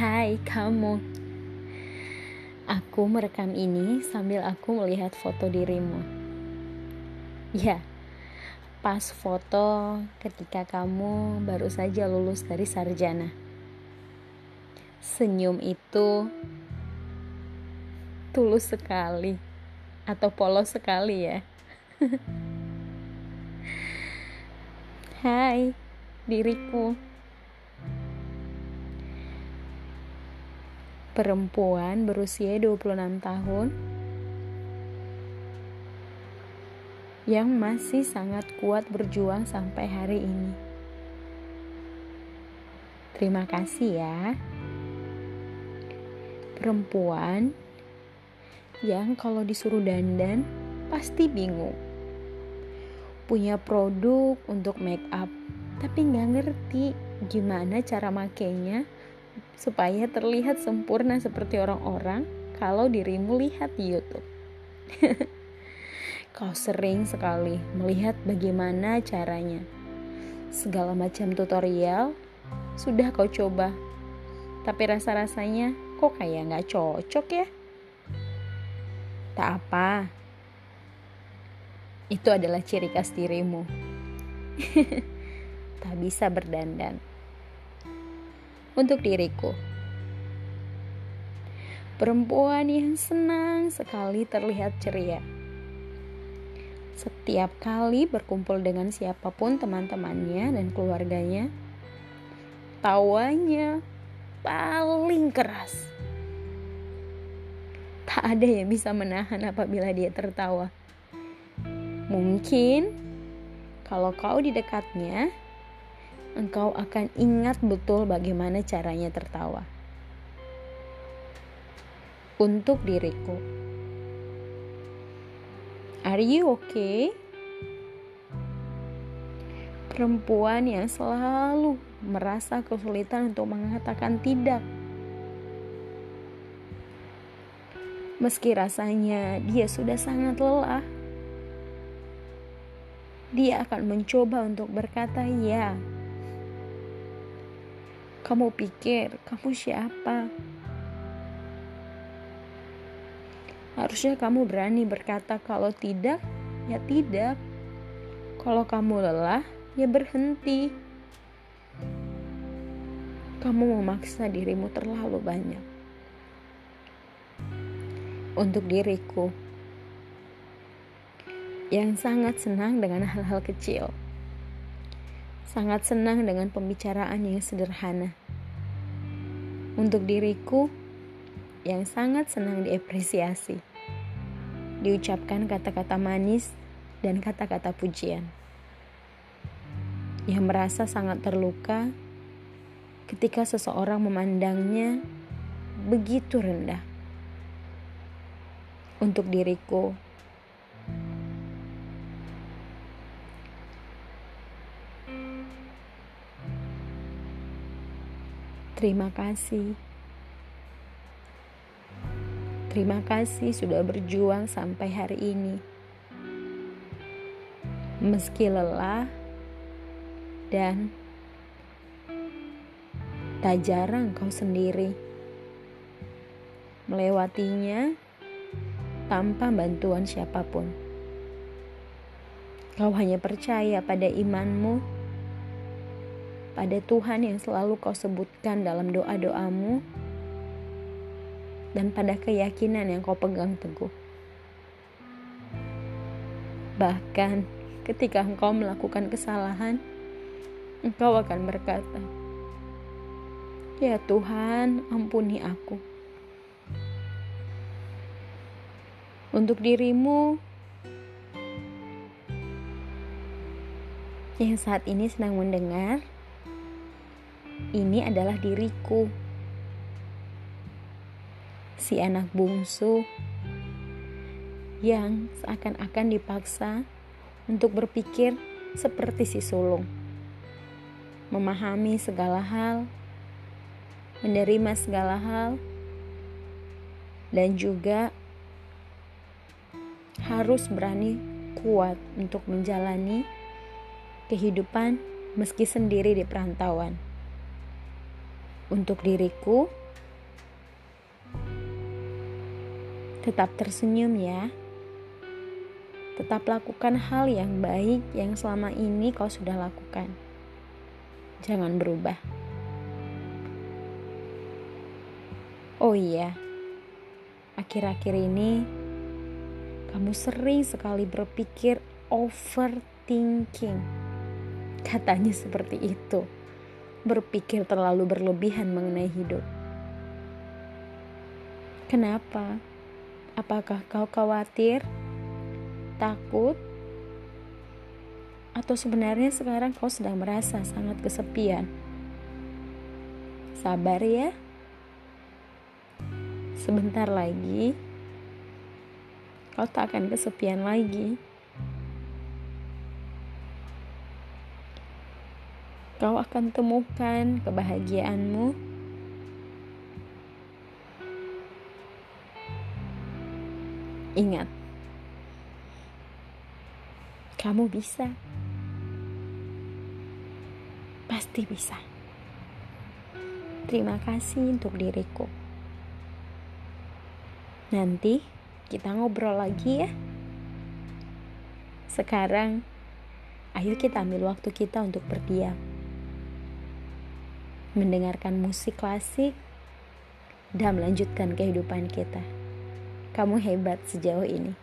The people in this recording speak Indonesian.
Hai kamu. Aku merekam ini sambil aku melihat foto dirimu. Ya, pas foto ketika kamu baru saja lulus dari sarjana. Senyum itu tulus sekali Atau polos sekali ya? Hai diriku perempuan berusia 26 tahun yang masih sangat kuat berjuang sampai hari ini. Terima kasih ya. Perempuan yang kalau disuruh dandan pasti bingung. Punya produk untuk make up, tapi nggak ngerti gimana cara makainya supaya terlihat sempurna seperti orang-orang kalau dirimu lihat di YouTube. Kau sering sekali melihat bagaimana caranya. Segala macam tutorial sudah kau coba, tapi rasa-rasanya kok kayak nggak cocok ya? Tak apa, itu adalah ciri khas dirimu. tak bisa berdandan untuk diriku. Perempuan yang senang sekali terlihat ceria. Setiap kali berkumpul dengan siapa pun teman-temannya dan keluarganya, tawanya paling keras. Tak ada yang bisa menahan apabila dia tertawa. Mungkin kalau kau di dekatnya, engkau akan ingat betul bagaimana caranya tertawa. Untuk diriku, are you okay? Perempuan yang selalu merasa kesulitan untuk mengatakan tidak. Meski rasanya dia sudah sangat lelah, dia akan mencoba untuk berkata "ya" Kamu pikir kamu siapa? Harusnya kamu berani berkata kalau tidak, ya tidak. Kalau kamu lelah, ya berhenti. Kamu memaksa dirimu terlalu banyak. Untuk diriku yang sangat senang dengan hal-hal kecil sangat senang dengan pembicaraan yang sederhana. Untuk diriku yang sangat senang diapresiasi, diucapkan kata-kata manis dan kata-kata pujian. Yang merasa sangat terluka ketika seseorang memandangnya begitu rendah. Untuk diriku, Terima kasih. Terima kasih sudah berjuang sampai hari ini. Meski lelah dan tak jarang kau sendiri melewatinya tanpa bantuan siapa pun. Kau hanya percaya pada imanmu pada Tuhan yang selalu kau sebutkan dalam doa-doamu dan pada keyakinan yang kau pegang teguh. Bahkan ketika engkau melakukan kesalahan, engkau akan berkata, "Ya Tuhan, ampuni aku." Untuk dirimu yang saat ini sedang mendengar, ini adalah diriku. Si anak bungsu yang seakan-akan dipaksa untuk berpikir seperti si sulung. Memahami segala hal, menerima segala hal, dan juga harus berani kuat untuk menjalani kehidupan meski sendiri di perantauan untuk diriku. Tetap tersenyum ya. Tetap lakukan hal yang baik yang selama ini kau sudah lakukan. Jangan berubah. Oh iya, akhir-akhir ini kamu sering sekali berpikir overthinking. Katanya seperti itu. Berpikir terlalu berlebihan mengenai hidup. Kenapa? Apakah kau khawatir, takut, atau sebenarnya sekarang kau sedang merasa sangat kesepian? Sabar ya. Sebentar lagi kau tak akan kesepian lagi. Kau akan temukan kebahagiaanmu Ingat, kamu bisa. Pasti bisa. Terima kasih untuk diriku. Nanti kita ngobrol lagi ya. Sekarang, ayo kita ambil waktu kita untuk berdiam. Mendengarkan musik klasik dan melanjutkan kehidupan kita. Kamu hebat sejauh ini.